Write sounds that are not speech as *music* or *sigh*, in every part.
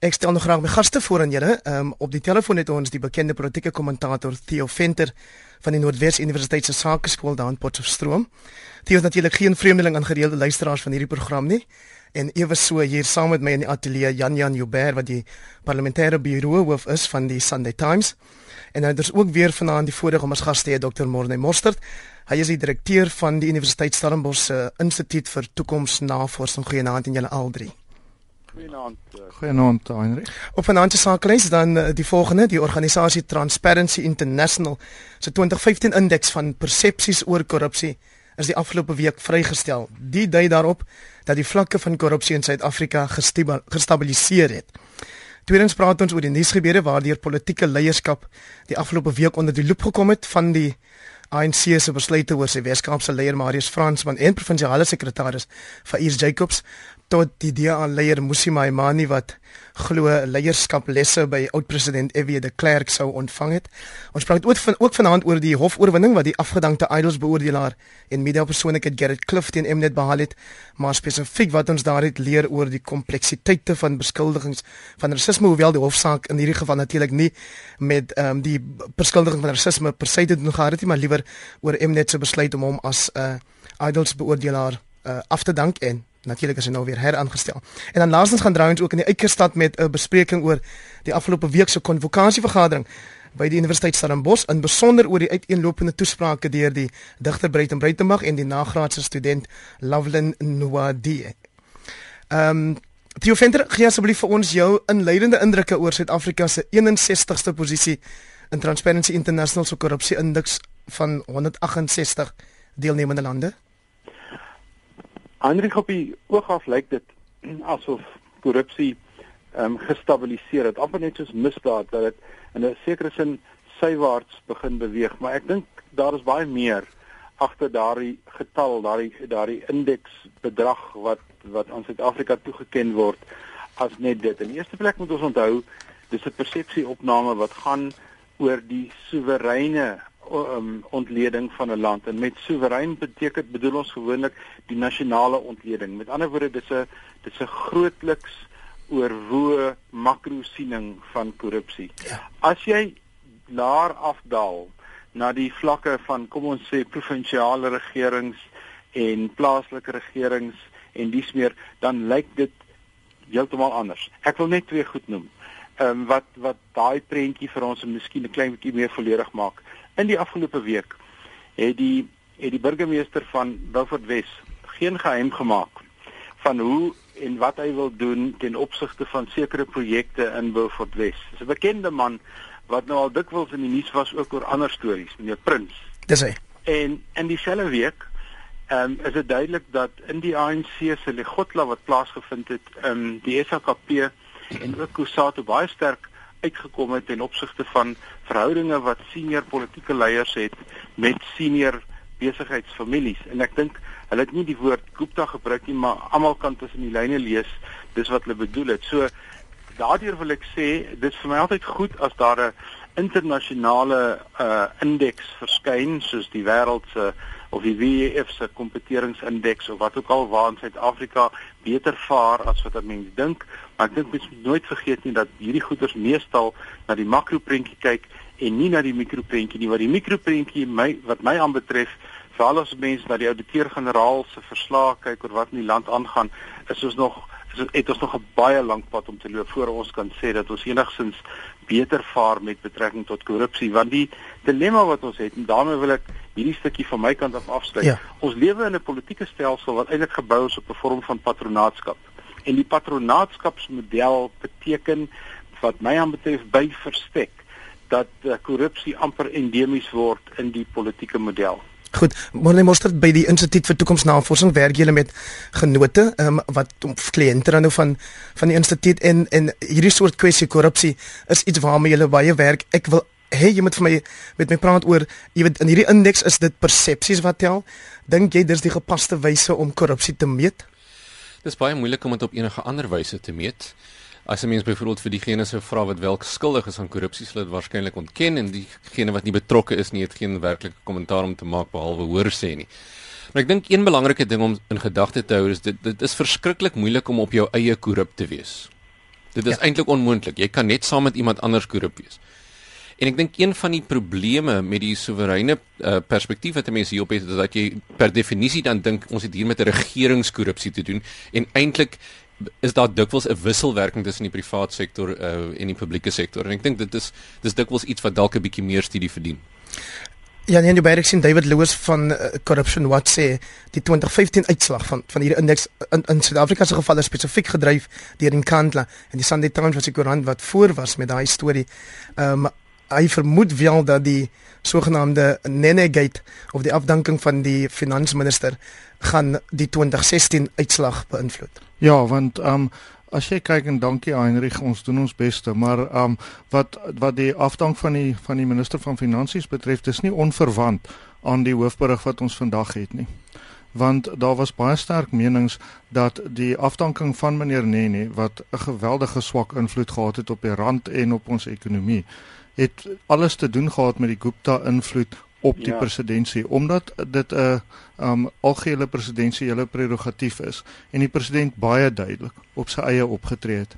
Ek stel nog graag my gaste voor aan julle. Ehm um, op die telefoon het ons die bekende politieke kommentator Theo Venter van die Noordwes Universiteit se Sakeskool daar in Potchefstroom. Theo is natuurlik geen vreemdeling aan gereelde luisteraars van hierdie program nie. En ewe so hier saam met my in die ateljee Jan Jan Joubert wat die parlementêre bureau hoof is van die Sunday Times. En dan is ook weer vanaand die voorreg om as gas te hê Dr. Morne Mostert. Hy is die direkteur van die Universiteit Stellenbosch se Instituut vir Toekomsnavorsing. Goeienaand aan julle al drie. Goeienaand. Uh, Goeienaand Heinrich. Op finansiële sake lys dan uh, die volgende, die organisasie Transparency International se 2015 indeks van persepsies oor korrupsie is die afgelope week vrygestel. Die dui daarop dat die vlakke van korrupsie in Suid-Afrika gestabiliseer het. Tweedens praat ons oor die nuusgebeure waardeur politieke leierskap die afgelope week onder die loep gekom het van die ANC se besluite oor sy Weskaapse leier Marius Fransman en provinsiale sekretaris Faiz Jacobs tot die DA leier Musi Maimani wat glo leierskaplesse by oud-president F.W. de Klerk sou ontvang het. Ons praat ook van ook vanaand oor die hofoorwinning wat die afgedankte Idols beoordelaar en media-persoonlikheid Gerrit Cliff teen Mnet behaal het, maar spesifiek wat ons daaruit leer oor die kompleksiteite van beskuldigings van rasisme hoewel die hofsaak in hierdie geval natuurlik nie met ehm um, die beskuldiging van rasisme per se te doen gehad het nie, maar liewer oor Mnet se besluit om hom as 'n uh, Idols beoordelaar uh, af te dank en Natuurlik is hy nou weer heraangestel. En dan laastens gaan draai ons ook in die Eikerstad met 'n bespreking oor die afgelope week se konvokasievergadering by die Universiteit Stellenbosch in besonder oor die uiteenlopende toesprake deur die digter Breiten Breitenberg en die nagraadse student Lovelin Nwadi. Ehm um, Theo Venter, gee asseblief vir ons jou inleidende indrukke oor Suid-Afrika se 61ste posisie in Transparency International se korrupsie-indeks van 168 deelnemende lande. Hendrik op die oog af lyk dit *clears throat* asof korrupsie ehm um, gestabiliseer het, amper net soos misdaad dat dit in 'n sekere sin sywaarts begin beweeg, maar ek dink daar is baie meer agter daardie getal, daardie daardie indeks bedrag wat wat aan Suid-Afrika toegeken word as net dit. In die eerste plek moet ons onthou dis 'n persepsieopname wat gaan oor die soewereine um, ontleding van 'n land en met soewerein beteken bedoel ons gewoonlik die nasionale ontleding. Met ander woorde dis 'n dis 'n grootliks oorwoe makrosiening van korrupsie. Ja. As jy laer afdaal na die vlakke van kom ons sê provinsiale regerings en plaaslike regerings en dies meer dan lyk dit heeltemal anders. Ek wil net twee goed noem. Ehm um, wat wat daai prentjie vir ons miskien 'n klein bietjie meer volledig maak. In die afgelope week het die het die burgemeester van Beaufort Wes geen geheim gemaak van hoe en wat hy wil doen ten opsigte van sekere projekte in Beaufort Wes. Dis 'n bekende man wat nou al dikwels in die nuus was ook oor ander stories, meneer Prins. Dis hy. En in dieselfde week ehm um, is dit duidelik dat in die ANC se legotla wat plaasgevind het, ehm um, die SAKP en ook Kusatu baie sterk uitgekom het ten opsigte van verhoudinge wat senior politieke leiers het met senior besigheidsfamilies. En ek dink hulle het nie die woord Gupta gebruik nie maar almal kan tussen die lyne lees dis wat hulle bedoel het. So daardeur wil ek sê dis vir my altyd goed as daar 'n internasionale uh indeks verskyn soos die wêreld se of die WEF se kompeteringsindeks of wat ook al waar in Suid-Afrika beter vaar as wat mense dink Maar ek dink mens moet nooit vergeet nie dat hierdie goeders meestal na die makroprentjie kyk en nie na die mikroprentjie nie. Wat die mikroprentjie my wat my aanbetref, veral as mense na die ouditeur-generaal se verslae kyk oor wat in die land aangaan, is ons nog het ons nog 'n baie lank pad om te loop voor ons kan sê dat ons enigsins beter vaar met betrekking tot korrupsie want die dilemma wat ons het en daarmee wil ek hierdie stukkie van my kant af afsluit. Ja. Ons lewe in 'n politieke stelsel wat eintlik gebou is op 'n vorm van patronaatskap en die patronaatskapsmodel beteken wat my aanbetref by verstek dat uh, korrupsie amper endemies word in die politieke model. Goed, Morne Mostert by die Instituut vir Toekomsnavorsing werk julle met genote um, wat kliënte dan nou van van die instituut en en hierdie soort kwessie korrupsie is iets waarmee julle baie werk. Ek wil hê jy moet vir my met my praat oor jy weet in hierdie indeks is dit persepsies wat tel. Dink jy dis die gepaste wyse om korrupsie te meet? Dis baie moeilik om dit op enige ander wyse te meet. As 'n mens byvoorbeeld vir diegene sou vra wat wel skuldig is aan korrupsie, sal dit waarskynlik ontken en diegene wat nie betrokke is nie, het geen werklike kommentaar om te maak behalwe hoor sê nie. Maar ek dink een belangrike ding om in gedagte te hou is dit dit is verskriklik moeilik om op jou eie korrup te wees. Dit is ja. eintlik onmoontlik. Jy kan net saam met iemand anders korrup wees. En ek dink een van die probleme met die soewereine uh, perspektief wat mense hierop het is dat jy per definisie dan dink ons het hier met 'n regeringskorrupsie te doen en eintlik is daar dikwels 'n wisselwerking tussen die private sektor uh, en die publieke sektor en ek dink dit is dis dikwels iets wat dalk 'n bietjie meer studie verdien. Ja, nee, jy baie sien David Lewis van uh, Corruption Watch sê die 2015 uitslag van van hierdie indeks in, in Suid-Afrika se geval is spesifiek gedryf deur Nkandla en die Sunday Times was die koerant wat voor was met daai storie. Ehm um, hy vermoed wel dat die sogenaamde Nene Gate of die afdanking van die finansminister gaan die 2016 uitslag beïnvloed. Ja, want ehm um, as jy kyk en dankie Heinrich, ons doen ons beste, maar ehm um, wat wat die afdank van die van die minister van finansies betref, dis nie onverwant aan die hoofberig wat ons vandag het nie. Want daar was baie sterk menings dat die afdanking van meneer Nene wat 'n geweldige swak invloed gehad het op die rand en op ons ekonomie het alles te doen gehad met die Gupta invloed op die ja. presidentskap omdat dit 'n um algehele presidensiële prerogatief is en die president baie duidelik op sy eie opgetree het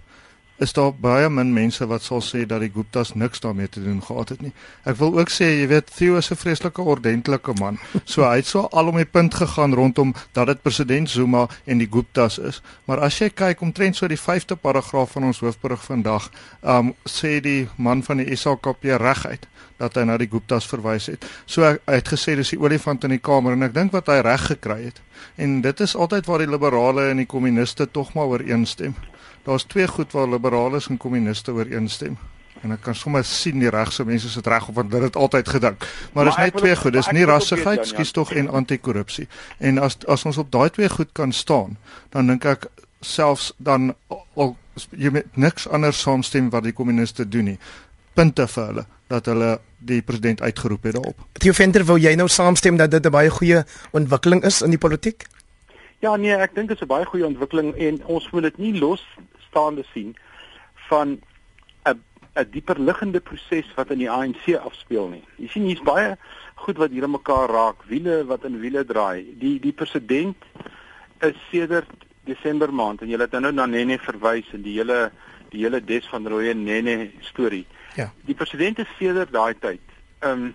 is daar baie min mense wat sal sê dat die Guptas niks daarmee te doen gehad het nie. Ek wil ook sê, jy weet, Theo is 'n vreeslike ordentlike man. So hy het so al om die punt gegaan rondom dat dit president Zuma en die Guptas is. Maar as jy kyk omtrent so die 5de paragraaf van ons hoofberig vandag, um sê die man van die SAKP reguit dat hy na die Guptas verwys het. So hy het gesê dis die olifant in die kamer en ek dink wat hy reg gekry het. En dit is altyd waar die liberale en die kommuniste tog maar ooreenstem daar's twee goed waar liberales en kommuniste ooreenstem. En ek kan sommer sien die regse mense sit reg op want hulle het altyd gedink. Maar dis net twee goed, dis nie rassigheid, skies tog en anti-korrupsie. En as as ons op daai twee goed kan staan, dan dink ek selfs dan al jy met niks anders saamstem wat die kommuniste doen nie. Punte vir hulle dat hulle die president uitgeroep het daarop. Theo Venter, wou jy nou saamstem dat dit 'n baie goeie ontwikkeling is in die politiek? Ja nee, ek dink dit is 'n baie goeie ontwikkeling en ons moet dit nie los staande sien van 'n 'n dieper liggende proses wat in die ANC afspeel nie. Jy sien hier's baie goed wat hier aan mekaar raak, wiele wat in wiele draai. Die die president is sedert Desember maand en jy het nou na Nene verwys en die hele die hele des van Rooi Nene storie. Ja. Die president is sedert daai tyd 'n um,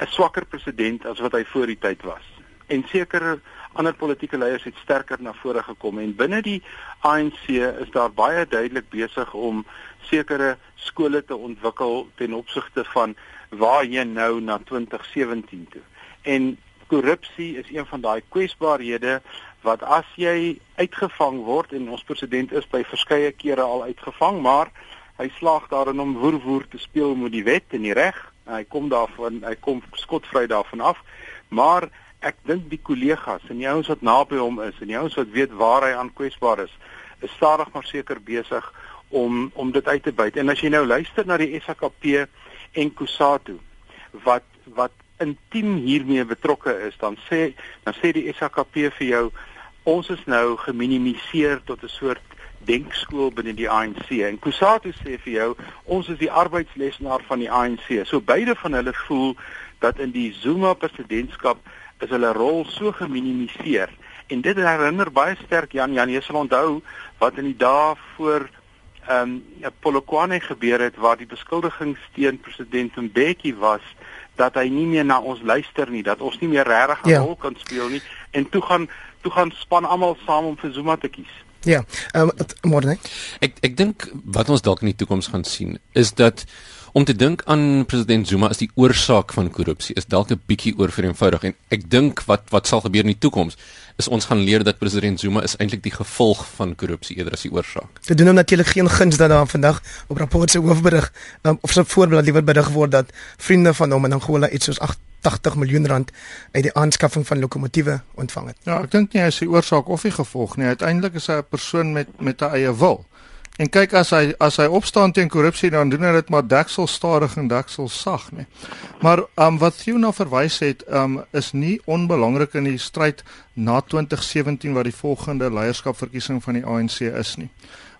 'n swakker president as wat hy voor die tyd was. En seker ander politieke leiers het sterker na vore gekom en binne die ANC is daar baie duidelik besig om sekere skole te ontwikkel ten opsigte van waar jy nou na 2017 toe. En korrupsie is een van daai kwesbaarhede wat as jy uitgevang word en ons president is by verskeie kere al uitgevang, maar hy slaag daarin om woerwoer te speel met die wet en die reg. Hy kom daarvan, hy kom skotvry daarvan af. Maar ek dink die kollegas en die ouens wat naby hom is en die ouens wat weet waar hy aan kwesbaar is, is stadig maar seker besig om om dit uit te byt. En as jy nou luister na die SAKP en Kusatu wat wat intiem hiermee betrokke is, dan sê dan sê die SAKP vir jou ons is nou geminimiseer tot 'n soort denkskool binne die ANC. En Kusatu sê vir jou ons is die arbeidslesenaar van die ANC. So beide van hulle voel dat in die Zuma presidentskap is hulle rol so geminimaliseer en dit herinner baie sterk Jan Jan jy sal onthou wat in die dae voor ehm um, Polokwane gebeur het waar die beskuldigings teen president Mbeki was dat hy nie meer na ons luister nie dat ons nie meer regtig 'n ja. rol kan speel nie. En toe gaan toe gaan span almal saam om vir Zuma te kies. Ja ehm um, môre ek ek dink wat ons dalk in die toekoms gaan sien is dat om te dink aan president Zuma as die oorsaak van korrupsie is dalk 'n bietjie oorvereenvoudig en ek dink wat wat sal gebeur in die toekoms is ons gaan leer dat president Zuma is eintlik die gevolg van korrupsie eerder as die oorsaak. Dit doen hom natuurlik geen guns dat daar vandag op rapport se hoofberig um, of so voorbeeld liewer berig word dat vriende van hom in Angola iets soos 80 miljoen rand uit die aanskaffing van lokomotiewe ontvang het. Ja, ek dink nie hy is die oorsaak of die gevolg nie. Uiteindelik is hy 'n persoon met met 'n eie wil. En kyk as hy as hy opstaan teen korrupsie dan doen hy dit maar deksel stadig en deksel sag, nê. Maar um wat Theo na verwys het, um is nie onbelangrik in die stryd na 2017 wat die volgende leierskapverkiesing van die ANC is nie.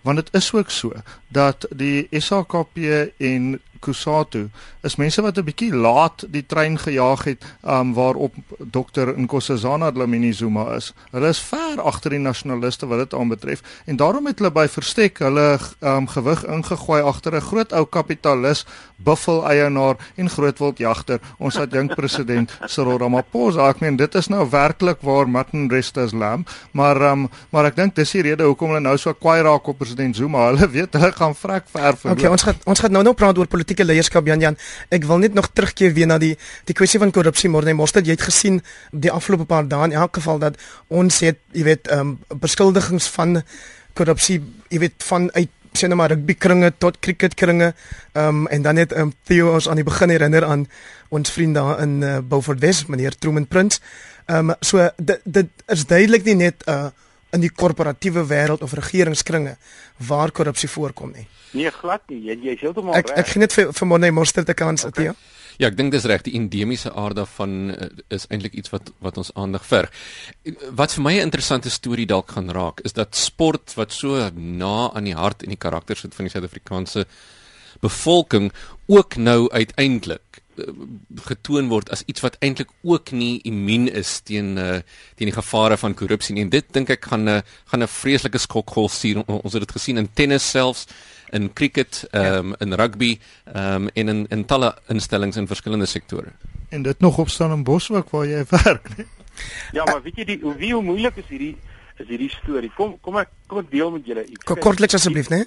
Want dit is ook so dat die SAKP en Kusatu is mense wat 'n bietjie laat die trein gejaag het um waarop Dr Nkosazana Dlamini Zuma is. Hulle is ver agter die nasionaliste wat dit aanbetref en daarom het hulle by verstek hulle um gewig ingegooi agter 'n groot ou kapitalis, buffel eienaar en grootwildjagter, ons adjunk president *laughs* Cyril Ramaphosa. Ek meen dit is nou werklik waar Martin Restas lam, maar um maar ek dink dis die rede hoekom hulle nou so kwaai raak op president Zuma. Hulle weet hulle gaan vrek ver verloor. Okay, ons gaan ons gaan nou nou praat oor politieke leierskap Jan Jan. Ek wil net nog terugkeer weer na die die kwessie van korrupsie Morne Mostert. Jy het gesien die afgelope paar dae in elk geval dat ons het, jy weet, ehm um, beskuldigings van korrupsie, jy weet, van uit sien nou maar rugby kringe tot cricket kringe. Ehm um, en dan net ehm um, Theo ons aan die begin herinner aan ons vriend daar in uh, Beaufort West, meneer Truman Prince. Ehm um, so dit dit is duidelik nie net 'n uh, in die korporatiewe wêreld of regeringskringe waar korrupsie voorkom nie. Nee, glad nie. Jy jy is heeltemal reg. Ek ek geniet vir vir Money Monster te kans okay. Theo. Ja, ek dink dis reg. Die endemiese aard daarvan uh, is eintlik iets wat wat ons aandag verg. Wat vir my 'n interessante storie dalk gaan raak, is dat sport wat so na aan die hart en die karakter sit van die Suid-Afrikaanse bevolking ook nou uiteindelik Eh, getoon word as iets wat eintlik ook nie immuun is teen uh, teen die gevare van korrupsie nie. En dit dink ek gaan 'n uh, gaan 'n vreeslike skokgolf stuur. Ons het dit gesien in tennis selfs, in cricket, ehm um, in rugby, ehm um, en in in talle instellings in verskillende sektore. En dit nog op staan in Boshoek waar jy *laughs* werk, nee. Ja, maar weet jy die hoe wie hoe moeilik is hierdie is hierdie storie. Kom kom ek kom ek deel met julle iets. Kortliks asseblief, né? Nee?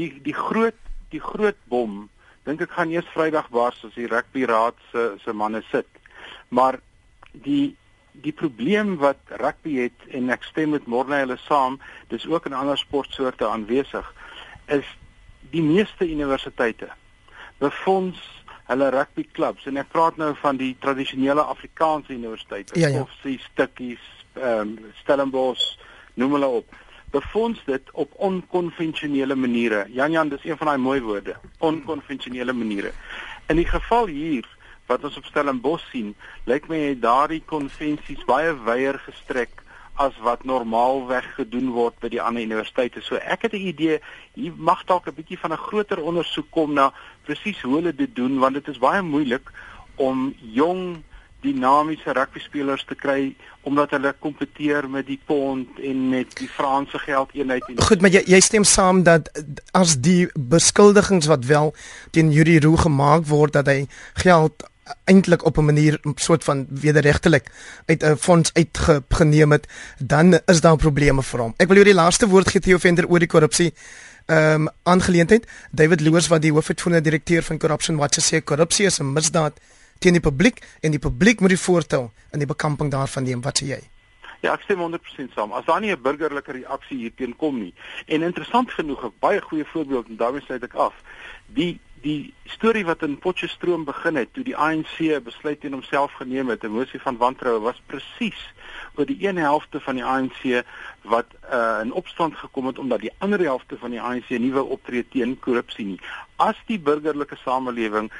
Die die groot die groot bom dink ek gaan eers Vrydag bars as die rugby raad se se manne sit. Maar die die probleem wat rugby het en ek stem met Morne hulle saam, dis ook in ander sportsoorte aanwesig, is die meeste universiteite befonds hulle rugby klubs en ek praat nou van die tradisionele Afrikaanse universiteite ja, ja. of se stukkies ehm um, Stellenbosch noem hulle op befonds dit op onkonvensionele maniere. Jan Jan, dis een van daai mooi woorde, onkonvensionele maniere. In die geval hier wat ons op Stellenbosch sien, lyk my daardie konvensies baie wyer gestrek as wat normaalweg gedoen word by die ander universiteite. So ek het 'n idee, hier mag dalk 'n bietjie van 'n groter ondersoek kom na presies hoe hulle dit doen want dit is baie moeilik om jong dinamiese rugby spelers te kry omdat hulle kompeteer met die pond en met die Franse geldeenheid en Goed, maar jy jy stem saam dat as die beskuldigings wat wel teen Yuri Roo gemaak word dat hy geld eintlik op 'n manier soort van wederregtelik uit 'n fonds uitgeneem het, dan is daar probleme vir hom. Ek wil jou die laaste woord gee Theo Venter oor die korrupsie ehm um, aangeleentheid. David Loos wat die hoofuitvoerende direkteur van Corruption Watch sê korrupsie is 'n misdaad teen die publiek en die publiek moet die voortou in die bekamping daarvan neem. Wat sê jy? Ja, ek stem 100% saam. As daar nie 'n burgerlike reaksie hierteen kom nie. En interessant genoeg, 'n baie goeie voorbeeld en daarmee sluit ek af. Die die storie wat in Potchefstroom begin het toe die ANC besluit teen homself geneem het, 'n mosie van wantroue was presies oor die een helfte van die ANC wat uh, in opstand gekom het omdat die ander helfte van die ANC nie wou optree teen korrupsie nie. As die burgerlike samelewing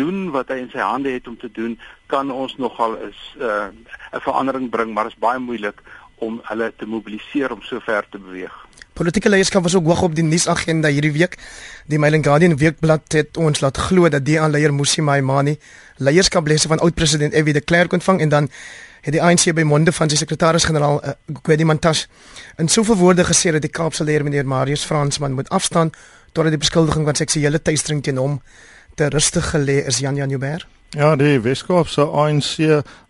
doen wat hy in sy hande het om te doen, kan ons nogal uh, 'n uh, verandering bring, maar dit is baie moeilik om hulle te mobiliseer om so ver te beweeg. Politieke leierskap was ook hoog op die nuusagenda hierdie week. Die Mail and Guardian weekblad het ons laat glo dat die aanleier Musi Maimani leierskaplesse van oud-president F.W. de Klerk ontvang en dan het die ANC by monde van sy sekretaris-generaal uh, Gwedi Mantashe in soveel woorde gesê dat die Kaapse leier meneer Marius Fransman moet afstaan totdat die beskuldiging van seksuele teistering teen hom te rustig gelê is Jan Jan Joubert? Ja, die Weskaapse ANC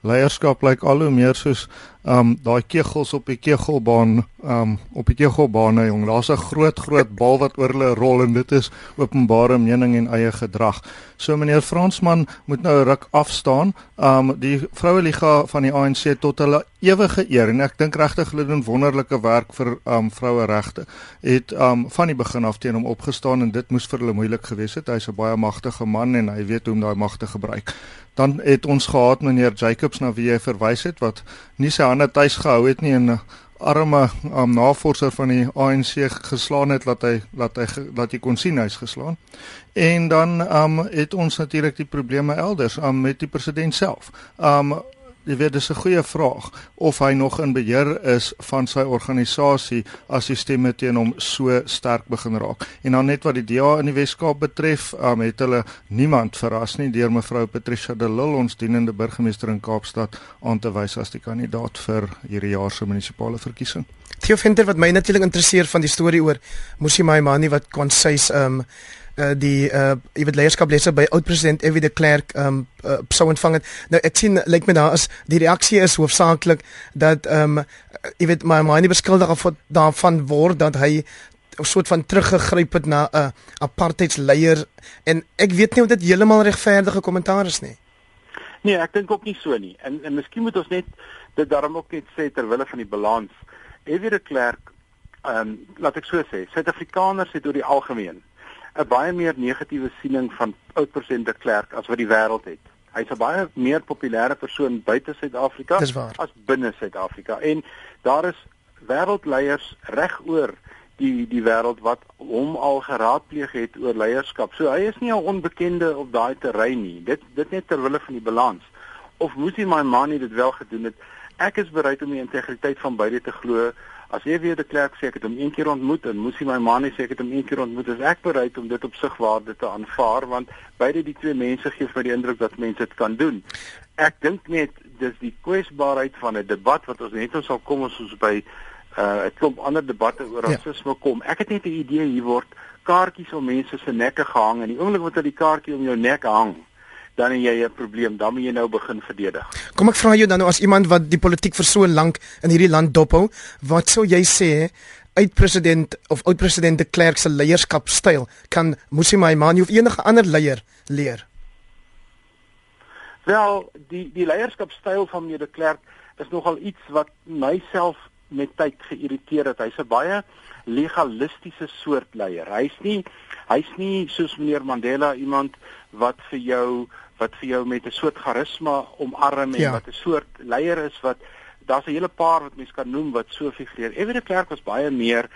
leierskap lyk al hoe meer soos um daai kegels op die kegelbaan um op die kegelbaan jong daar's 'n groot groot bal wat oor hulle rol en dit is openbare mening en eie gedrag. So meneer Fransman moet nou ruk afstaan. Um die vroue liga van die ANC tot hulle ewige eer en ek dink regtig hulle doen wonderlike werk vir um vroue regte. Het um van die begin af teen hom opgestaan en dit moes vir hulle moeilik gewees het. Hy's 'n baie magtige man en hy weet hoe om daai mag te gebruik. Dan het ons gehad meneer Jacobs na wie hy verwys het wat nie sy hande tuis gehou het nie en 'n arme um, navorser van die ANC geslaan het dat hy dat hy dat jy kon sien hy's geslaan. En dan um, het ons natuurlik die probleme elders um, met die president self. Um jy weet dis 'n goeie vraag of hy nog in beheer is van sy organisasie as die stemme teen hom so sterk begin raak. En dan net wat die DA in die Wes-Kaap betref, um, het hulle niemand verras nie deur mevrou Patricia de Lille ons dienende burgemeester in Kaapstad aan te wys as die kandidaat vir hierdie jaar se munisipale verkiesing. Theo Venter wat my natuurlik interesseer van die storie oor Musi Maimani wat kon sês ehm um, uh, die uh jy weet leierskaplesse by oud president Evie de Klerk um uh, sou ontvang het. Nou ek sien lyk my daar is die reaksie is hoofsaaklik dat um jy weet my my nie beskuldig of daarvan word dat hy 'n soort van teruggegryp het na 'n uh, apartheidsleier en ek weet nie of dit heeltemal regverdige kommentaar is nie. Nee, ek dink ook nie so nie. En en miskien moet ons net dit daarom ook net sê ter wille van die balans. Evie de Klerk ehm um, laat ek so sê, Suid-Afrikaners het oor die algemeen 'n baie meer negatiewe siening van oud president de Klerk as wat die wêreld het. Hy's 'n baie meer populêre persoon buite Suid-Afrika as binne Suid-Afrika en daar is wêreldleiers regoor die die wêreld wat hom al geraadpleeg het oor leierskap. So hy is nie 'n onbekende op daai terrein nie. Dit dit net ter wille van die balans. Of moes hy my man nie dit wel gedoen het? Ek is bereid om die integriteit van beide te glo. As jy weer die klerk sê ek het hom een keer ontmoet en moes hy my ma nie sê ek het hom een keer ontmoet, is ek bereid om dit op sigwaarde te aanvaar want beide die twee mense gee vir die indruk dat mense dit kan doen. Ek dink net dis die kwesbaarheid van 'n debat wat ons net ons sal kom as ons by 'n uh, klomp ander debatte oor ja. rasisme kom. Ek het net 'n idee hier word kaartjies om mense se nekke gehang en die oomblik wat hulle die kaartjie om jou nek hang dan het jy 'n probleem. Dan moet jy nou begin verdedig. Kom ek vra jou dan nou as iemand wat die politiek vir so lank in hierdie land dophou, wat sou jy sê uit president of oud president de Klerk se leierskapstyl kan Musi Maimane of enige ander leier leer? Wel, die die leierskapstyl van meneer de Klerk is nogal iets wat myself met tyd geïrriteer het. Hy's 'n baie legalistiese soort leier. Hy's nie hy's nie soos meneer Mandela iemand wat vir jou wat vir jou met 'n soort charisma omarm en ja. wat 'n soort leier is wat daar's 'n hele paar wat mense kan noem wat so figureer. Everett Klerk was baie meer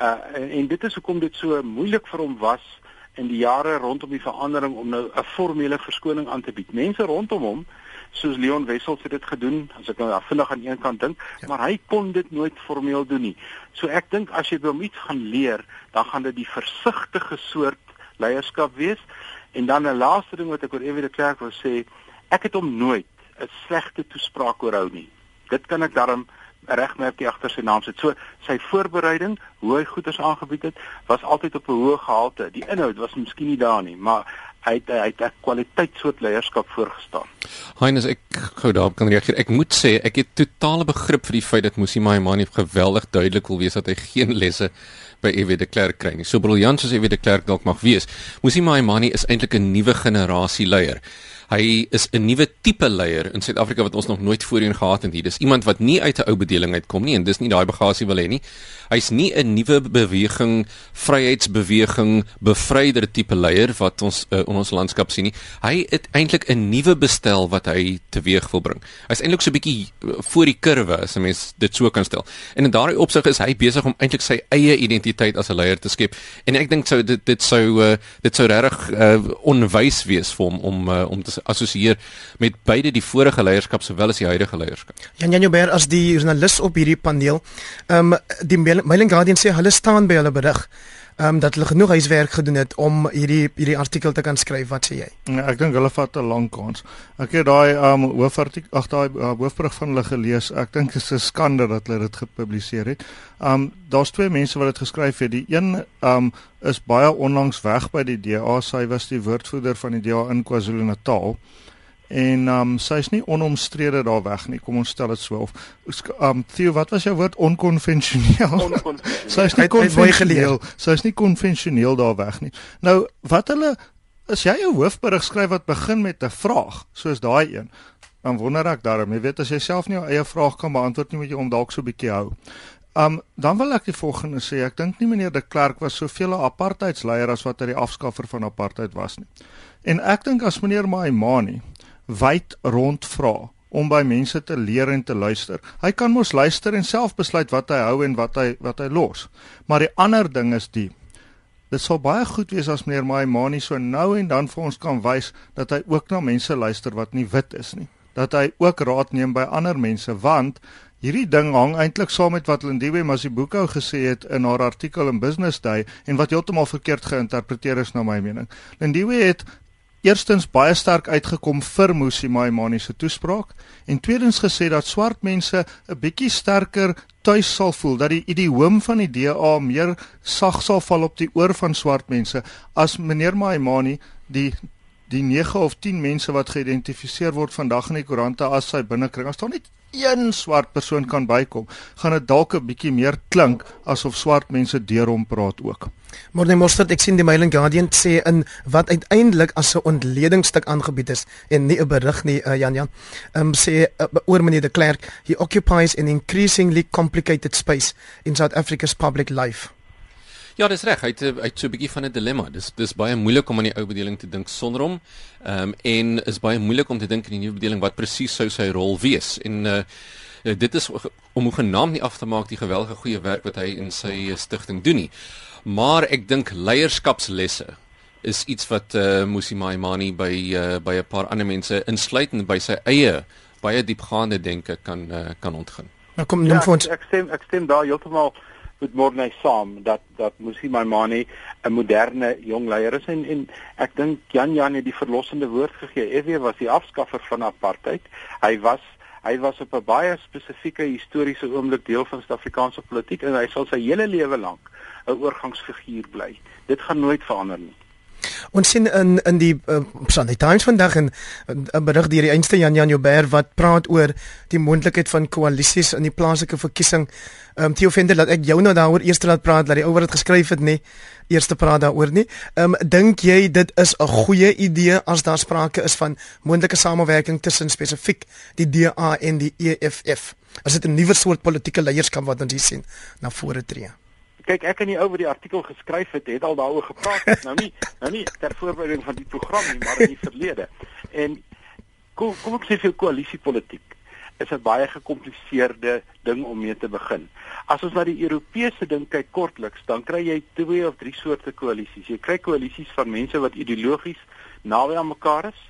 uh en, en dit is hoekom dit so moeilik vir hom was in die jare rondom die verandering om nou 'n formele verskoning aan te bied. Mense rondom hom soos Leon Wessels het dit gedoen, as ek nou vinnig aan een kant dink, ja. maar hy kon dit nooit formeel doen nie. So ek dink as jy wil iets gaan leer, dan gaan dit die versigtige soort leierskap wees En dan 'n laaste ding wat ek oor Evie de Klerk wil sê, ek het hom nooit 'n slegte toespraak oorhou nie. Dit kan ek daarom regmerkie agter sy naam sit. So sy voorbereiding, hoe hy goeders aangebied het, was altyd op 'n hoë gehalte. Die inhoud was miskien nie daar nie, maar hy het hy het 'n kwaliteit soort leierskap voorgestaan. Heinus, ek gou daarop kan reageer. Ek moet sê ek het totale begrip vir die feit dat Musi Maimane geweldig duidelik wil wees dat hy geen lesse by EW de Klerk kry nie. So briljant soos EW de Klerk dalk mag wees, Musi Maimane is eintlik 'n nuwe generasie leier. Hy is 'n nuwe tipe leier in Suid-Afrika wat ons nog nooit voorheen gehad het hier. Dis iemand wat nie uit 'n ou bedeling uitkom nie en dis nie daai bagasie wil hê nie. Hy's nie 'n nuwe beweging, vryheidsbeweging, bevryder tipe leier wat ons uh, in ons landskap sien nie. Hy het eintlik 'n nuwe bestel wat hy teweeg wil bring. Hy's eintlik so 'n bietjie eh, voor die kurwe as 'n mens dit so kan stel. En in daardie opsig is hy besig om eintlik sy eie identiteit as 'n leier te skep. En ek dink sou dit dit sou uh, dit sou regtig uh, onwys wees vir hom om uh, om te assosieer met beide die vorige leierskap sowel as die huidige leierskap. Jan Jan Joubert as die joernalis op hierdie paneel. Ehm um, die Mailing Guardian sê hulle staan by hulle berig ehm um, dat hulle genoeg huiswerk gedoen het om hierdie hierdie artikel te kan skryf. Wat sê jy? Ja, ek dink hulle vat 'n lang kans. Ek het daai ehm um, hoofartikel ag daai uh, hoofberig van hulle gelees. Ek dink dit is 'n skande dat hulle dit gepubliseer het. Ehm um, daar's twee mense wat dit geskryf het. Die een ehm um, is baie onlangs weg by die DA. Sy was die woordvoerder van die DA in KwaZulu-Natal en um sy's nie onomstrede daar weg nie. Kom ons stel dit so of um Theo, wat was jou woord onkonvensioneel? Onkonvensioneel. *laughs* sy's nie konvensioneel. Sy's nie konvensioneel daar weg nie. Nou, wat hulle as jy 'n hoofberig skryf wat begin met 'n vraag, soos daai een, dan wonder ek daarom, jy weet as jy self nie jou eie vraag kan beantwoord nie, moet jy hom dalk so 'n bietjie hou. Um dan wil ek die volgende sê, ek dink nie meneer de Klerk was soveel 'n apartheidsleier as wat hy die afskaffer van apartheid was nie. En ek dink as meneer Maimani wyd rond vra om by mense te leer en te luister. Hy kan mos luister en self besluit wat hy hou en wat hy wat hy los. Maar die ander ding is die Dit sou baie goed wees as meneer Maimani so nou en dan vir ons kan wys dat hy ook na mense luister wat nie wit is nie. dat hy ook raad neem by ander mense want hierdie ding hang eintlik saam met wat Lindiwe Masibuko gesê het in haar artikel in Business Day en wat heeltemal verkeerd geïnterpreteer is na my mening. Lindiwe het eerstens baie sterk uitgekom vir Musi Maimane se toespraak en tweedens gesê dat swart mense 'n bietjie sterker tuis sal voel dat die idioom van die DA meer sag sal val op die oor van swart mense. As meneer Maimane die die 9 of 10 mense wat geïdentifiseer word vandag in die koerante as sy binnekring as daar net een swart persoon kan bykom, gaan dit dalk 'n bietjie meer klink asof swart mense deur hom praat ook. Morne Mostert, ek sien die Mail and Guardian sê in wat uiteindelik as 'n ontledingstuk aangebied is en nie 'n berig nie, uh, Jan Jan. Ehm um, sê uh, oor meneer de Klerk, he occupies an increasingly complicated space in South Africa's public life. Ja, dis reg. Hy het hy het so 'n bietjie van 'n dilemma. Dis dis baie moeilik om aan die ou bedeling te dink sonder hom. Ehm um, en is baie moeilik om te dink in die nuwe bedeling wat presies sou sy rol wees. En uh dit is om hoe genaamd nie af te maak die geweldige goeie werk wat hy in sy stigting doen nie. Maar ek dink leierskapslesse is iets wat uh Musi Maimani by uh by 'n paar ander mense insluit en by sy eie baie diepgaande denke kan uh, kan ontgin. Nou kom noem ja, vir ons ek stem ek stem daar heeltemal met Morney saam dat dat Musi Maimane 'n moderne jong leier is en en ek dink Jan Jan het die verlossende woord gegee. FW was die afskaffer van apartheid. Hy was hy was op 'n baie spesifieke historiese oomblik deel van Suid-Afrikaanse politiek en hy sal sy hele lewe lank 'n oorgangsfiguur bly. Dit gaan nooit verander nie. Ons sien in in die uh, Sunday Times vandag 'n berig deur die einste Jan Jan Joubert wat praat oor die moontlikheid van koalisies in die plaaslike verkiesing. Ehm um, Theo Venter laat ek jou nou daaroor eers laat praat dat die ou wat dit geskryf het nie eers te praat daaroor nie. Ehm um, dink jy dit is 'n goeie idee as daar sprake is van moontlike samewerking tussen spesifiek die DA en die EFF? As dit 'n nuwe soort politieke leierskap wat ons hier sien na vore tree? Kyk ek en die ou wat die artikel geskryf het, het al daaroor gepraat. nou nie nou nie ter voorbereiding van die program nie, maar in die verlede. En kom kom ek sê vir koalisiepolitiek is 'n baie gekompliseerde ding om mee te begin. As ons na die Europese ding kyk kortliks, dan kry jy twee of drie soorte koalisies. Jy kry koalisies van mense wat ideologies naby aan mekaar is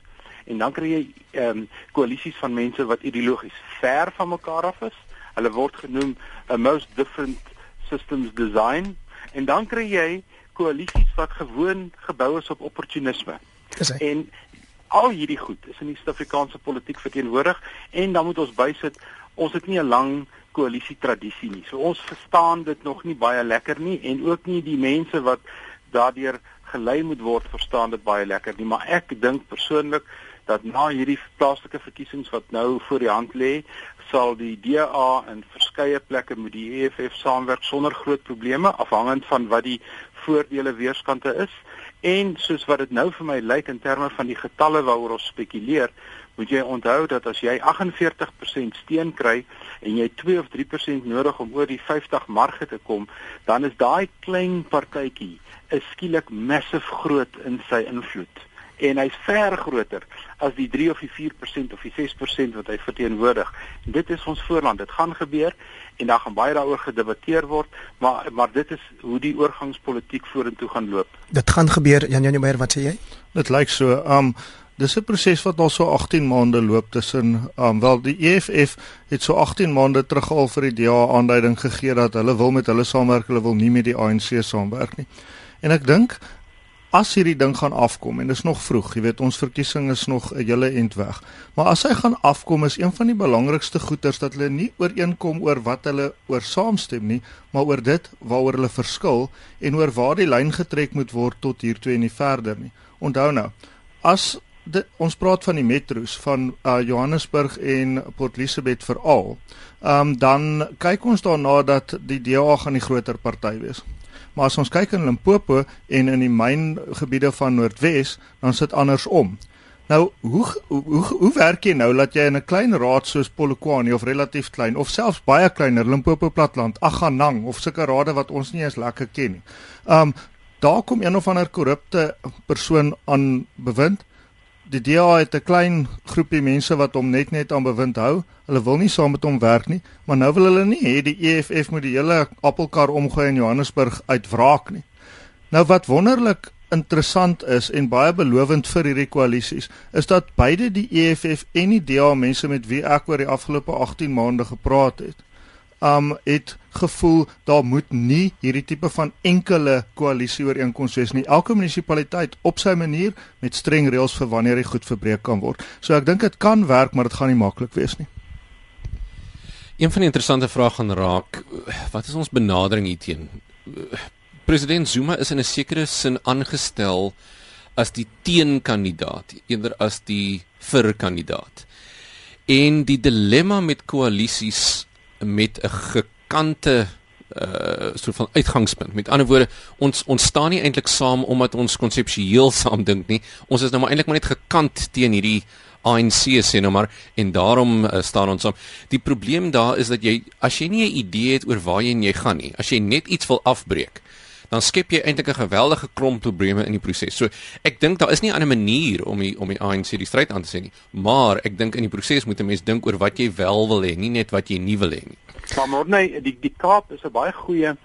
en dan kry jy ehm um, koalisies van mense wat ideologies ver van mekaar af is. Hulle word genoem a most different systems design en dan kry jy koalisies wat gewoon gebou is op opportunisme. En al hierdie goed is in die Suid-Afrikaanse politiek verteenwoordig en dan moet ons bysit ons het nie 'n lang koalisie tradisie nie. So ons verstaan dit nog nie baie lekker nie en ook nie die mense wat daardeur gelei moet word verstaan dit baie lekker nie, maar ek dink persoonlik dat na hierdie plaaslike verkiesings wat nou voor die hand lê, sal die DA in verskeie plekke met die EFF saamwerk sonder groot probleme afhangend van wat die voordele weerskante is. En soos wat dit nou vir my lyk in terme van die getalle waaroor ons spekuleer moet jy onthou dat as jy 48% steun kry en jy 2 of 3% nodig om oor die 50 marge te kom dan is daai klein partytjie is skielik massief groot in sy invloed en hy's ver groter as die 3 of die 4% of die 6% wat hy verteenwoordig. En dit is ons voorland. Dit gaan gebeur en daar gaan baie daaroor gedebatteer word, maar maar dit is hoe die oorgangspolitiek vorentoe gaan loop. Dit gaan gebeur. Jan Jan Meyer, wat sê jy? Dit lyk so. Um dis 'n proses wat al so 18 maande loop tussen um wel die EFF het so 18 maande terug al vir die DA aanduiding gegee dat hulle wil met hulle saamwerk, hulle wil nie met die ANC saamwerk nie. En ek dink as hierdie ding gaan afkom en dit is nog vroeg, jy weet ons verkiesing is nog 'n hele end weg. Maar as hy gaan afkom is een van die belangrikste goeters dat hulle nie ooreenkom oor wat hulle oor saamstem nie, maar oor dit waaroor hulle verskil en oor waar die lyn getrek moet word tot hier toe en nie verder nie. Onthou nou, as dit, ons praat van die metro's van uh, Johannesburg en Port Elizabeth veral, um, dan kyk ons daarna dat die DA gaan die groter party wees. Maar as ons kyk in Limpopo en in die myngebiede van Noordwes, dan sit andersom. Nou, hoe hoe hoe, werk jy nou dat jy in 'n klein raad soos Polokwane of relatief klein of selfs baie kleiner Limpopo platland, Aganang of sulke rade wat ons nie eens lekker ken nie. Um daar kom een of ander korrupte persoon aan bewind die DA het 'n klein groepie mense wat hom net net aan bewind hou. Hulle wil nie saam met hom werk nie, maar nou wil hulle nie hê die EFF moet die hele appelkar omgooi in Johannesburg uitwraak nie. Nou wat wonderlik interessant is en baie belovend vir hierdie koalisies is dat beide die EFF en die DA mense met wie ek oor die afgelope 18 maande gepraat het, um het gevoel daar moet nie hierdie tipe van enkele koalisie ooreenkoms wees nie. Elke munisipaliteit op sy manier met streng reëls vir wanneer hy goed verbreek kan word. So ek dink dit kan werk, maar dit gaan nie maklik wees nie. Een van die interessante vrae gaan raak, wat is ons benadering hierteen? President Zuma is in 'n sekere sin aangestel as die teenkandidaat eerder as die vir-kandidaat. En die dilemma met koalisies met 'n gekante uh soort van uitgangspunt. Met ander woorde, ons ons staan nie eintlik saam omdat ons konseptueel *laughs* saam dink nie. Ons is nou maar eintlik maar net gekant teen hierdie ANC sê nou maar en daarom uh, staan ons saam. Die probleem daar is dat jy as jy nie 'n idee het oor waar jy, jy gaan nie, as jy net iets wil afbreek, dan skep jy eintlik 'n geweldige klomp probleme in die proses. So ek dink daar is nie 'n ander manier om die om die ANC die stryd aan te sê nie, maar ek dink in die proses moet 'n mens dink oor wat jy wel wil hê, nie net wat jy nie wil hê nie. Maar maar nee, die die Kaap is 'n baie goeie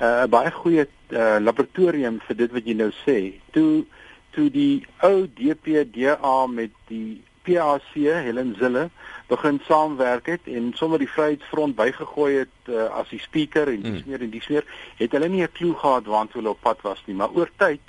eh, 'n uh, baie goeie uh, laboratorium vir dit wat jy nou sê. Toe toe die ou DPDA met die PAC Helen Zille begin saamwerk het en sommer die Vryheidsfront bygegooi het uh, as die speaker en dis mm. meer en dis meer het hulle nie 'n klou gehad waantoe hulle op pad was nie maar oor tyd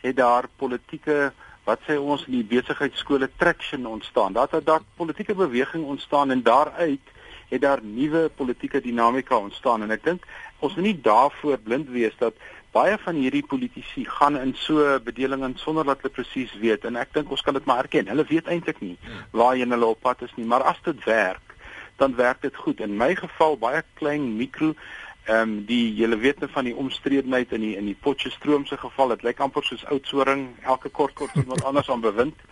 het daar politieke wat sê ons in die besigheidskole traction ontstaan dat daar politieke beweging ontstaan en daaruit het daar nuwe politieke dinamika ontstaan en ek dink ons moet nie daarvoor blind wees dat baie van hierdie politici gaan in so bedeling in sonder dat hulle presies weet en ek dink ons kan dit maar erken. Hulle weet eintlik nie waarheen hulle op pad is nie, maar as dit werk, dan werk dit goed. In my geval baie klein mikro ehm um, die julle weet net van die omstredenheid in die in die Potchefstroom se geval, dit lyk amper soos oudsoring, elke kort kort iemand anders aan bewind.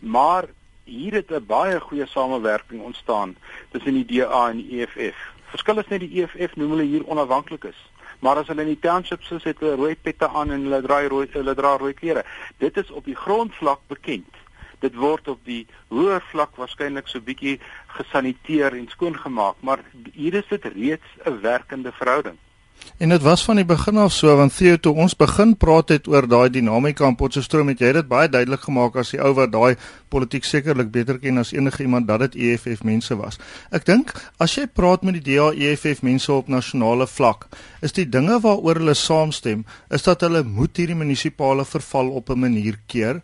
Maar hier het 'n baie goeie samewerking ontstaan tussen die DA en die EFF. Verskil is net die EFF noem hulle hier onafhanklik is maar as hulle in die townships is het hulle rooi pette aan en hulle dra rooi hulle dra rooi klere. Dit is op die grondvlak bekend. Dit word op die hoër vlak waarskynlik so bietjie gesaniteer en skoongemaak, maar hier is dit reeds 'n werkende verhouding. En dit was van die begin af so want Theo toe ons begin praat het oor daai dinamika in Potchefstroom het jy dit baie duidelik gemaak as die ou wat daai politiek sekerlik beter ken as enige iemand dat dit EFF mense was. Ek dink as jy praat met die DA EFF mense op nasionale vlak, is die dinge waaroor hulle saamstem, is dat hulle moet hierdie munisipale verval op 'n manier keer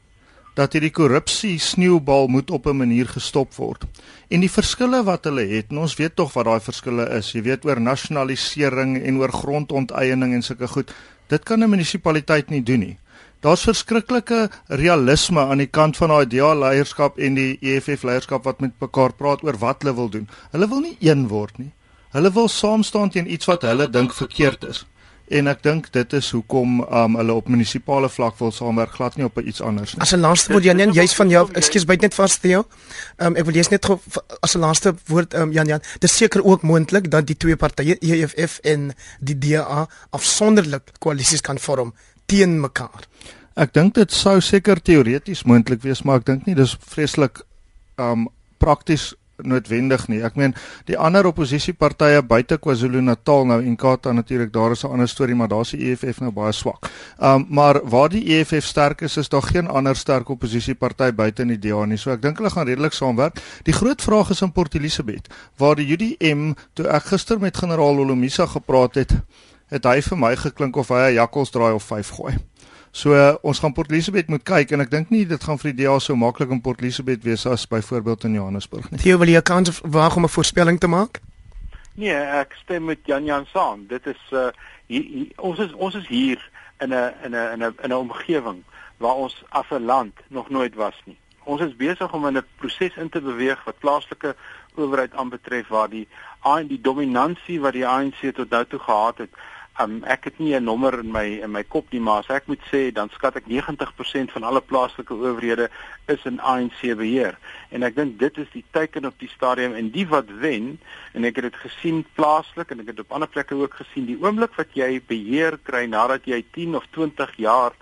dat hierdie korrupsie sneeubal moet op 'n manier gestop word. En die verskille wat hulle het, en ons weet tog wat daai verskille is. Jy weet oor nasionalisering en oor grondonteiening en sulke goed. Dit kan 'n munisipaliteit nie doen nie. Daar's verskriklike realisme aan die kant van daai DA leierskap en die EFF leierskap wat met mekaar praat oor wat hulle wil doen. Hulle wil nie een word nie. Hulle wil saam staan teen iets wat hulle dink verkeerd is en ek dink dit is hoekom um, hulle op munisipale vlak wil saamwerk glad nie op iets anders nie. As 'n laaste woord Jan Jan, jy's van jou, ekskuus byt net vas Theo. Um, ek wil jy's net as 'n laaste woord um, Jan Jan, dis seker ook moontlik dat die twee partye EFF en die DA afsonderlik koalisies kan vorm teen mekaar. Ek dink dit sou seker teoreties moontlik wees, maar ek dink nie dis vreeslik um prakties noodwendig nie. Ek meen die ander oppositiepartye buite KwaZulu-Natal nou en Kaapstad natuurlik, daar is 'n ander storie, maar daar's die EFF nou baie swak. Um maar waar die EFF sterk is, is daar geen ander sterk oppositieparty buite in die DA nie. So ek dink hulle gaan redelik saamwerk. Die groot vraag is in Port Elizabeth, waar die UDM toe ek gister met generaal Olomisa gepraat het, het hy vir my geklink of hy 'n jakkalsdraai of 5 gooi. So uh, ons gaan Port Elizabeth moet kyk en ek dink nie dit gaan vir die DA so maklik in Port Elizabeth wees as byvoorbeeld in Johannesburg nie. Theo wil jy kans waag om 'n voorspelling te maak? Nee, ek stem met Jan Jan saam. Dit is uh hier, hier, ons is ons is hier in 'n in 'n in 'n in 'n omgewing waar ons as 'n land nog nooit was nie. Ons is besig om in 'n proses in te beweeg wat plaaslike owerheid aanbetref waar die aan die dominansie wat die ANC tot nou toe gehad het Um, ek het nie 'n nommer in my in my kop nie, maar as ek moet sê, dan skat ek 90% van alle plaaslike owerhede is in ANC beheer. En ek dink dit is die teiken op die stadium en die wat wen, en ek het dit gesien plaaslik en ek het dit op ander plekke ook gesien, die oomblik wat jy beheer kry nadat jy 10 of 20 jaar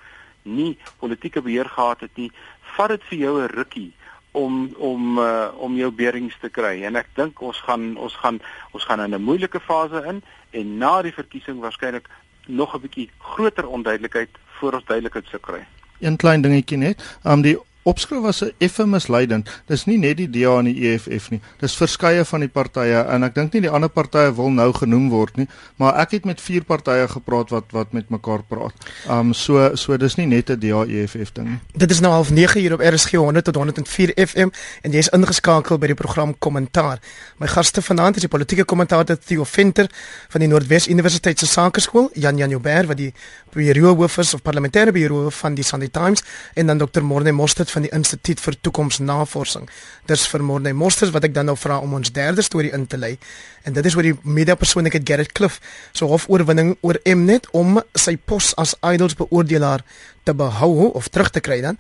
nie politieke beheer gehad het nie, vat dit vir jou 'n rukkie om om uh, om jou beerings te kry en ek dink ons gaan ons gaan ons gaan in 'n moeilike fase in en na die verkiesing waarskynlik nog 'n bietjie groter onduidelikheid voor ons duidelikheid sou kry. Een klein dingetjie net. Um die opskrif was 'n effe misleidend. Dis nie net die DA en die EFF nie. Dis verskeie van die partye en ek dink nie die ander partye wil nou genoem word nie, maar ek het met vier partye gepraat wat wat met mekaar praat. Um so so dis nie net 'n DA EFF ding nie. Dit is nou half 9 uur op RSG 100 tot 104 FM en jy is ingeskakel by die program Kommentaar. My gaste vanaand is die politieke kommentator Theo Venter van die Noordwes Universiteit se Sakeskool, Jan Jan Joubert wat die bureau hoof is of parlementêre bureau van die Sunday Times en dan Dr. Morne Mostert van die Instituut vir Toekomsnavorsing. Dis vir Morne Mostert wat ek dan nou vra om ons derde storie in te lei. En dit is oor die media persoonlikheid Gerrit Cliff se so hofoorwinning oor Mnet om sy pos as idols beoordelaar te behou of terug te kry dan.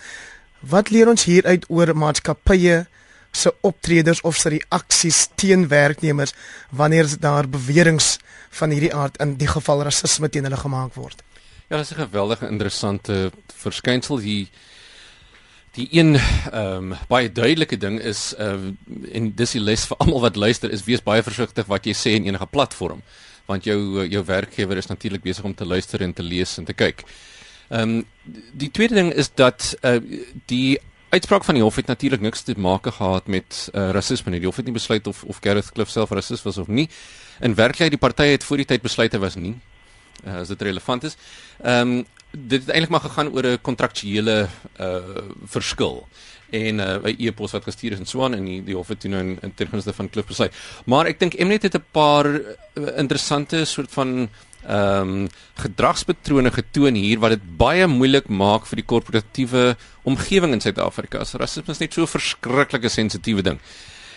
Wat leer ons hieruit oor maatskappye se optredes of se reaksies teen werknemers wanneer daar beweringe van hierdie aard in die geval rasisme teen hulle gemaak word? Ja, dit is 'n geweldige interessante verskynsel hier Die een ehm um, baie duidelike ding is uh en dis die les vir almal wat luister is wees baie versigtig wat jy sê in enige platform want jou jou werkgewer is natuurlik besig om te luister en te lees en te kyk. Ehm um, die tweede ding is dat uh die uitspraak van die hof het natuurlik niks te maak gehad met uh rasisme nie. Die hof het nie besluit of of Gareth Cliff self rasis was of nie. In werklikheid die partye het voor die tyd besluit hy was nie. Uh, as dit relevant is. Ehm um, dit het eintlik maar gegaan oor 'n kontraktuele uh verskil en 'n uh, e-pos wat gestuur is en so aan en die, die hof het toe nou in, in termynste van klip besluit. Maar ek dink Mnet het 'n paar uh, interessante soort van ehm um, gedragspatrone getoon hier wat dit baie moeilik maak vir die korporatiewe omgewing in Suid-Afrika. Rasisme is net so 'n verskriklike sensitiewe ding.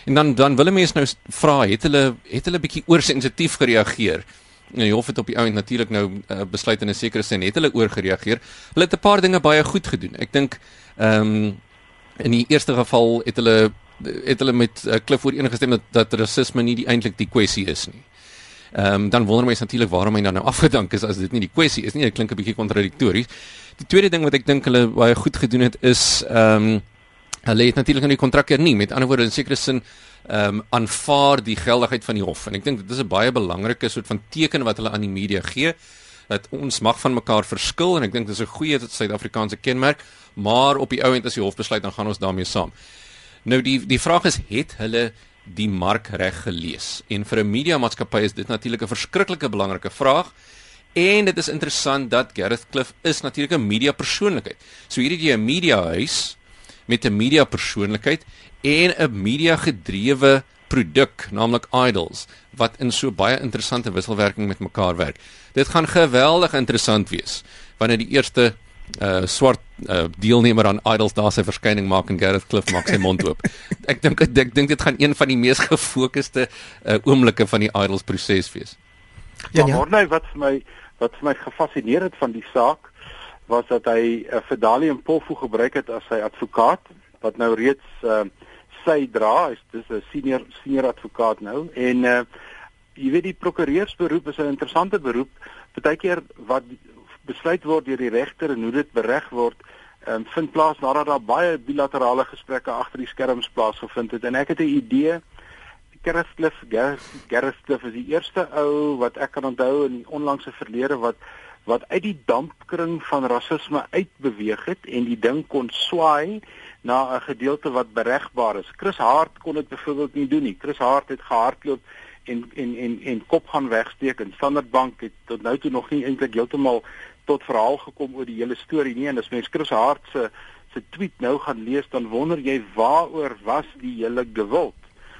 En dan dan wil mense nou vra, het hulle het hulle bietjie oorsensitief gereageer? En die hof het op die ount natuurlik nou uh, besluit in 'n sekere sin het hulle oorgereageer. Hulle het 'n paar dinge baie goed gedoen. Ek dink ehm um, in die eerste geval het hulle het hulle met uh, Cliff ooreengestem dat, dat rasisme nie die eintlik die kwessie is nie. Ehm um, dan wonder mense natuurlik waarom hy dan nou *laughs* afgedank is as dit nie die kwessie is nie. Dit klink 'n bietjie kontradiktories. Die tweede ding wat ek dink hulle baie goed gedoen het is ehm um, hulle het natuurlik nou die kontrak hernie. Met ander woorde in sekere sin ehm um, aanvaar die geldigheid van die hof en ek dink dit is 'n baie belangrike soort van teken wat hulle aan die media gee dat ons mag van mekaar verskil en ek dink dit is 'n goeie Suid-Afrikaanse kenmerk maar op die ou end as die hof besluit dan gaan ons daarmee saam. Nou die die vraag is het hulle die mark reg gelees en vir 'n media maatskappy is dit natuurlik 'n verskriklike belangrike vraag. En dit is interessant dat Gareth Cliff is natuurlik 'n media persoonlikheid. So hier het jy 'n media huis met 'n media persoonlikheid en 'n media gedrewe produk, naamlik Idols, wat in so baie interessante wisselwerking met mekaar werk. Dit gaan geweldig interessant wees wanneer die eerste uh swart uh, deelnemer aan Idols daar sy verskyning maak en Gareth Cliff maak sy mond oop. *laughs* ek dink ek dink dit gaan een van die mees gefokusde uh oomblikke van die Idols proses wees. Ja, ja. Maar wat vir my wat vir my gefassineer het van die saak was dat hy uh, vir Dali en Polfu gebruik het as sy advokaat wat nou reeds uh, sy dra, is dis 'n senior senior advokaat nou. En uh, jy weet die prokureursberoep is 'n interessante beroep. Partykeer wat besluit word deur die regter en hoe dit bereg word, um, vind plaas nadat daar baie bilaterale gesprekke agter die skerms plaasgevind het. En ek het 'n idee. Gareth Cliff is die eerste ou wat ek kan onthou in onlangse verlede wat wat uit die dampkring van rasisme uitbeweeg het en die ding kon swaai na 'n gedeelte wat beregbaar is. Chris Hart kon dit byvoorbeeld nie doen nie. Chris Hart het gehardloop en en en en kop gaan wegsteek en Standard Bank het tot nou toe nog nie eintlik heeltemal tot verhaal gekom oor die hele storie nie en as mens Chris Hart se se tweet nou gaan lees dan wonder jy waaroor was die hele geweld.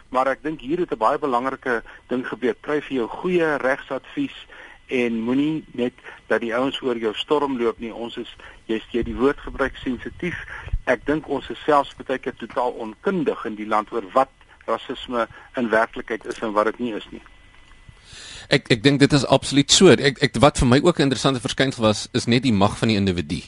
Maar ek dink hier het 'n baie belangrike ding gebeur. Kry vir jou goeie regsadvies en moenie net dat die ouens oor jou storm loop nie. Ons is jy's jy die woord gebruik sensitief. Ek dink ons is selfs baie keer totaal onkundig in die land oor wat rasisme in werklikheid is en wat dit nie is nie. Ek ek dink dit is absoluut so. Ek ek wat vir my ook 'n interessante verskynsel was is net die mag van die individu.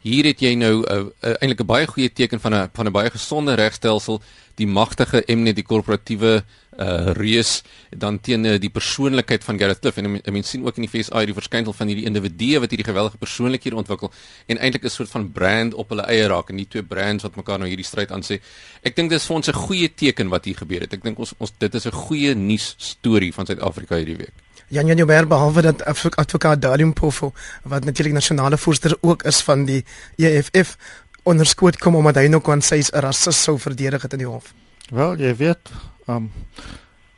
Hier het jy nou 'n uh, uh, eintlik 'n baie goeie teken van 'n van 'n baie gesonde regstelsel, die magtige Mnet die korporatiewe uh reus dan teen uh, die persoonlikheid van Gareth Cliff en I mean sien ook in die FSI die verskynsel van hierdie individue wat hierdie geweldige persoonlikhede ontwikkel en eintlik 'n soort van brand op hulle eie raak en die twee brands wat mekaar nou hierdie stryd aan sê. Ek dink dis vir ons 'n goeie teken wat hier gebeur het. Ek dink ons ons dit is 'n goeie nuus storie van Suid-Afrika hierdie week. Jan Jan Joubert behalwe dat advokaat Dalium Pofo wat natuurlik nasionale voorsteur ook is van die EFF onderskoot kom omdat hy nog kan sê 'n rassis sou verdedig het in die hof. Wel, jy weet, um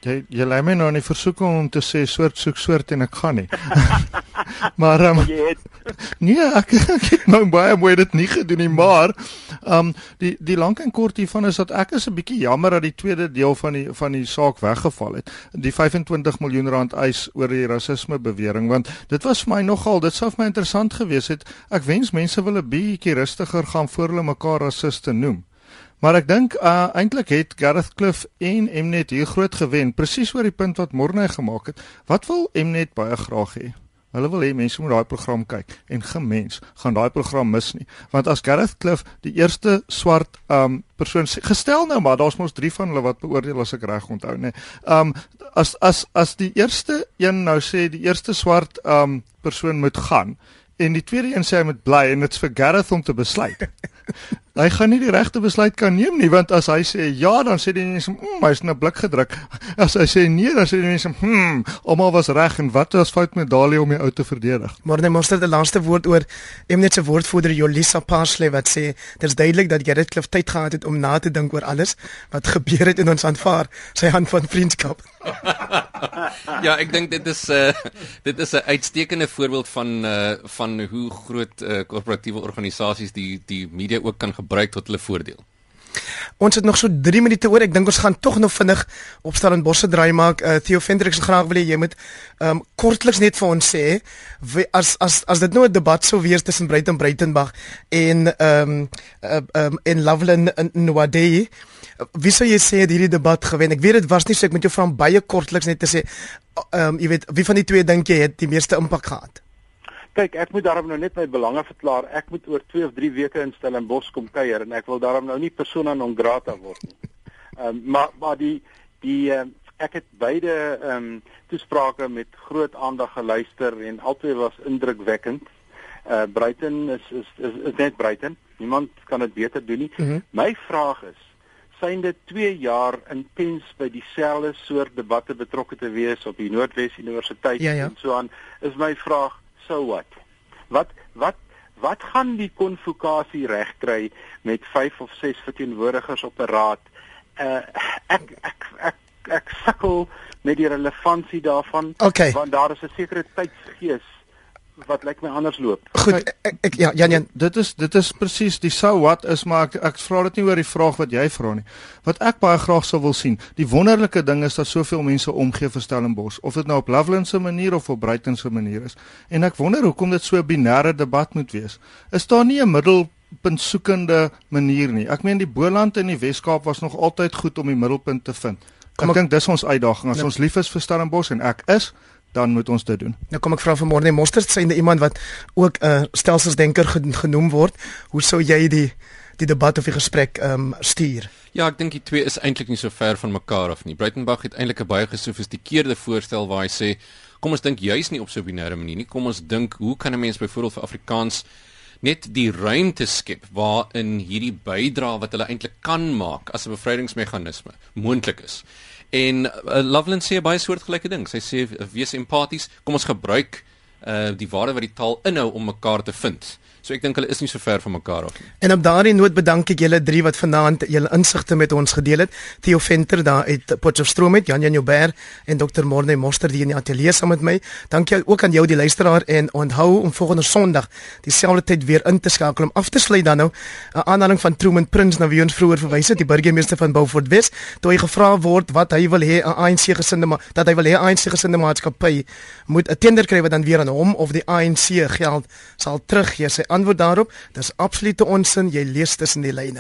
jy jy lê my nou in die versoeking om te sê soort soek soort en ek gaan nie. *laughs* maar um, nee, ek, ek het nou baie mooi dit nie gedoen nie, maar um die die lank en kort hiervan is dat ek is 'n bietjie jammer dat die tweede deel van die van die saak weggeval het. Die 25 miljoen rand eis oor die rasisme bewering want dit was vir my nogal dit sou vir my interessant gewees het. Ek wens mense wil 'n bietjie rustiger gaan voor hulle mekaar rasiste noem. Maar ek dink uh, eintlik het Gareth Cliff en Mnet hier groot gewen presies oor die punt wat Morne gemaak het. Wat wil Mnet baie graag hê? Hulle wil hê mense moet daai program kyk en gemens gaan daai program mis nie. Want as Gareth Cliff die eerste swart um persoon gestel nou maar daar's mos 3 van hulle wat beoordeel as ek reg onthou nê. Um as as as die eerste een nou sê die eerste swart um persoon moet gaan en die tweede een sê hy moet bly en dit's vir Gareth om te besluit. *laughs* hy gaan nie die regte besluit kan neem nie want as hy sê ja dan sê die mense mm, hy's in 'n blik gedruk. As hy sê nee dan sê die mense hm, almal was reg en wat was fout met Dali om die ou te verdedig. Maar net moster die laaste woord oor Emnet se woordvoerder Jolisa Parsley wat sê dit's duidelik dat Gerrit Klif tyd gehad het om na te dink oor alles wat gebeur het in ons aanvaar sy hand van vriendskap. *laughs* ja, ek dink dit is 'n uh, dit is 'n uitstekende voorbeeld van uh, van hoe groot uh, korporatiewe organisasies die die media ook kan gebruik tot hulle voordeel. Ons het nog so 3 minute oor. Ek dink ons gaan tog nog vinnig opstel en bosse draai maak. Uh, Theo Vendrix se graag wil jy moet um, kortliks net vir ons sê as as as dit nou 'n debat sou wees tussen Breiten Breitenberg en um, uh, um, en Loveland en Nwadei Wie sou jy sê het hierdie debat gewen? Ek weet dit was nie so ek moet jou vra om baie kortliks net te sê ehm um, jy weet wie van die twee dink jy het die meeste impak gehad? Kyk, ek moet daarom nou net my belange verklaar. Ek moet oor 2 of 3 weke in Stellenbosch kom kuier en ek wil daarom nou nie persona non grata word nie. Ehm um, maar maar die die um, ek het beide ehm um, toesprake met groot aandag geluister en albei was indrukwekkend. Uh Bruiten is, is is is net Bruiten. Niemand kan dit beter doen nie. Mm -hmm. My vraag is synde 2 jaar intens by dieselfde soort debatte betrokke te wees op die Noordwes Universiteit ja, ja. en so aan is my vraag so what? Wat wat wat gaan die konvokasie regkry met 5 of 6 verteenwoordigers op 'n raad? Uh ek ek ek ek sukkel met die relevantie daarvan okay. want daar is 'n sekere tydsgees wat lyk my anders loop. Goed, ek, ek ja, Jan Jan, dit is dit is presies die so wat is maar ek, ek vra dit nie oor die vraag wat jy vra nie. Wat ek baie graag sou wil sien, die wonderlike ding is dat soveel mense omgee vir Stellenbosch, of dit nou op Loveland se manier of op Brighton se manier is. En ek wonder hoekom dit so 'n binêre debat moet wees. Is daar nie 'n middelpunt soekende manier nie? Ek meen die Boland en die Wes-Kaap was nog altyd goed om die middelpunt te vind. Ek, ek dink dis ons uitdaging as nou, ons lief is vir Stellenbosch en ek is dan moet ons dit doen. Nou kom ek vra vanmôre net Mostert sê iemand wat ook 'n uh, stelselsdenker genoem word. Hoe sou jy die die debat of die gesprek ehm um, stuur? Ja, ek dink die twee is eintlik nie so ver van mekaar af nie. Breitenberg het eintlik 'n baie gesofistikeerde voorstel waar hy sê, kom ons dink juis nie op so 'n binêre manier nie. Kom ons dink, hoe kan 'n mens byvoorbeeld vir Afrikaans net die ruimte skep waarin hierdie bydrae wat hulle eintlik kan maak as 'n bevrydingsmeganisme moontlik is. En uh, Loveland sê baie soortgelyke ding. Sy sê wees empaties, kom ons gebruik uh die waarde wat die taal inhou om mekaar te vind. So ek dink hulle is nie so ver van mekaar af nie. En op daardie noot bedank ek julle drie wat vanaand julle insigte met ons gedeel het. Theo Venter daar uit Potchefstroom met Jan Jan Joubert en Dr. Morne Moster die in die ateljee saam met my. Dankie ook aan jou die luisteraar en onthou om volgende Sondag dieselfde tyd weer in te skakel om af te sluit dan nou 'n aanhaling van Truman Prince na wie ons vroeër verwys het, die burgemeester van Beaufort Wes, toe hy gevra word wat hy wil hê 'n ANC gesinde maar dat hy wil hê ANC gesinde maatskappy moet 'n tender kry wat dan weer aan hom of die ANC geld sal teruggee. Sy antwoord daarop, dis absolute onsin, jy lees tussen die lyne.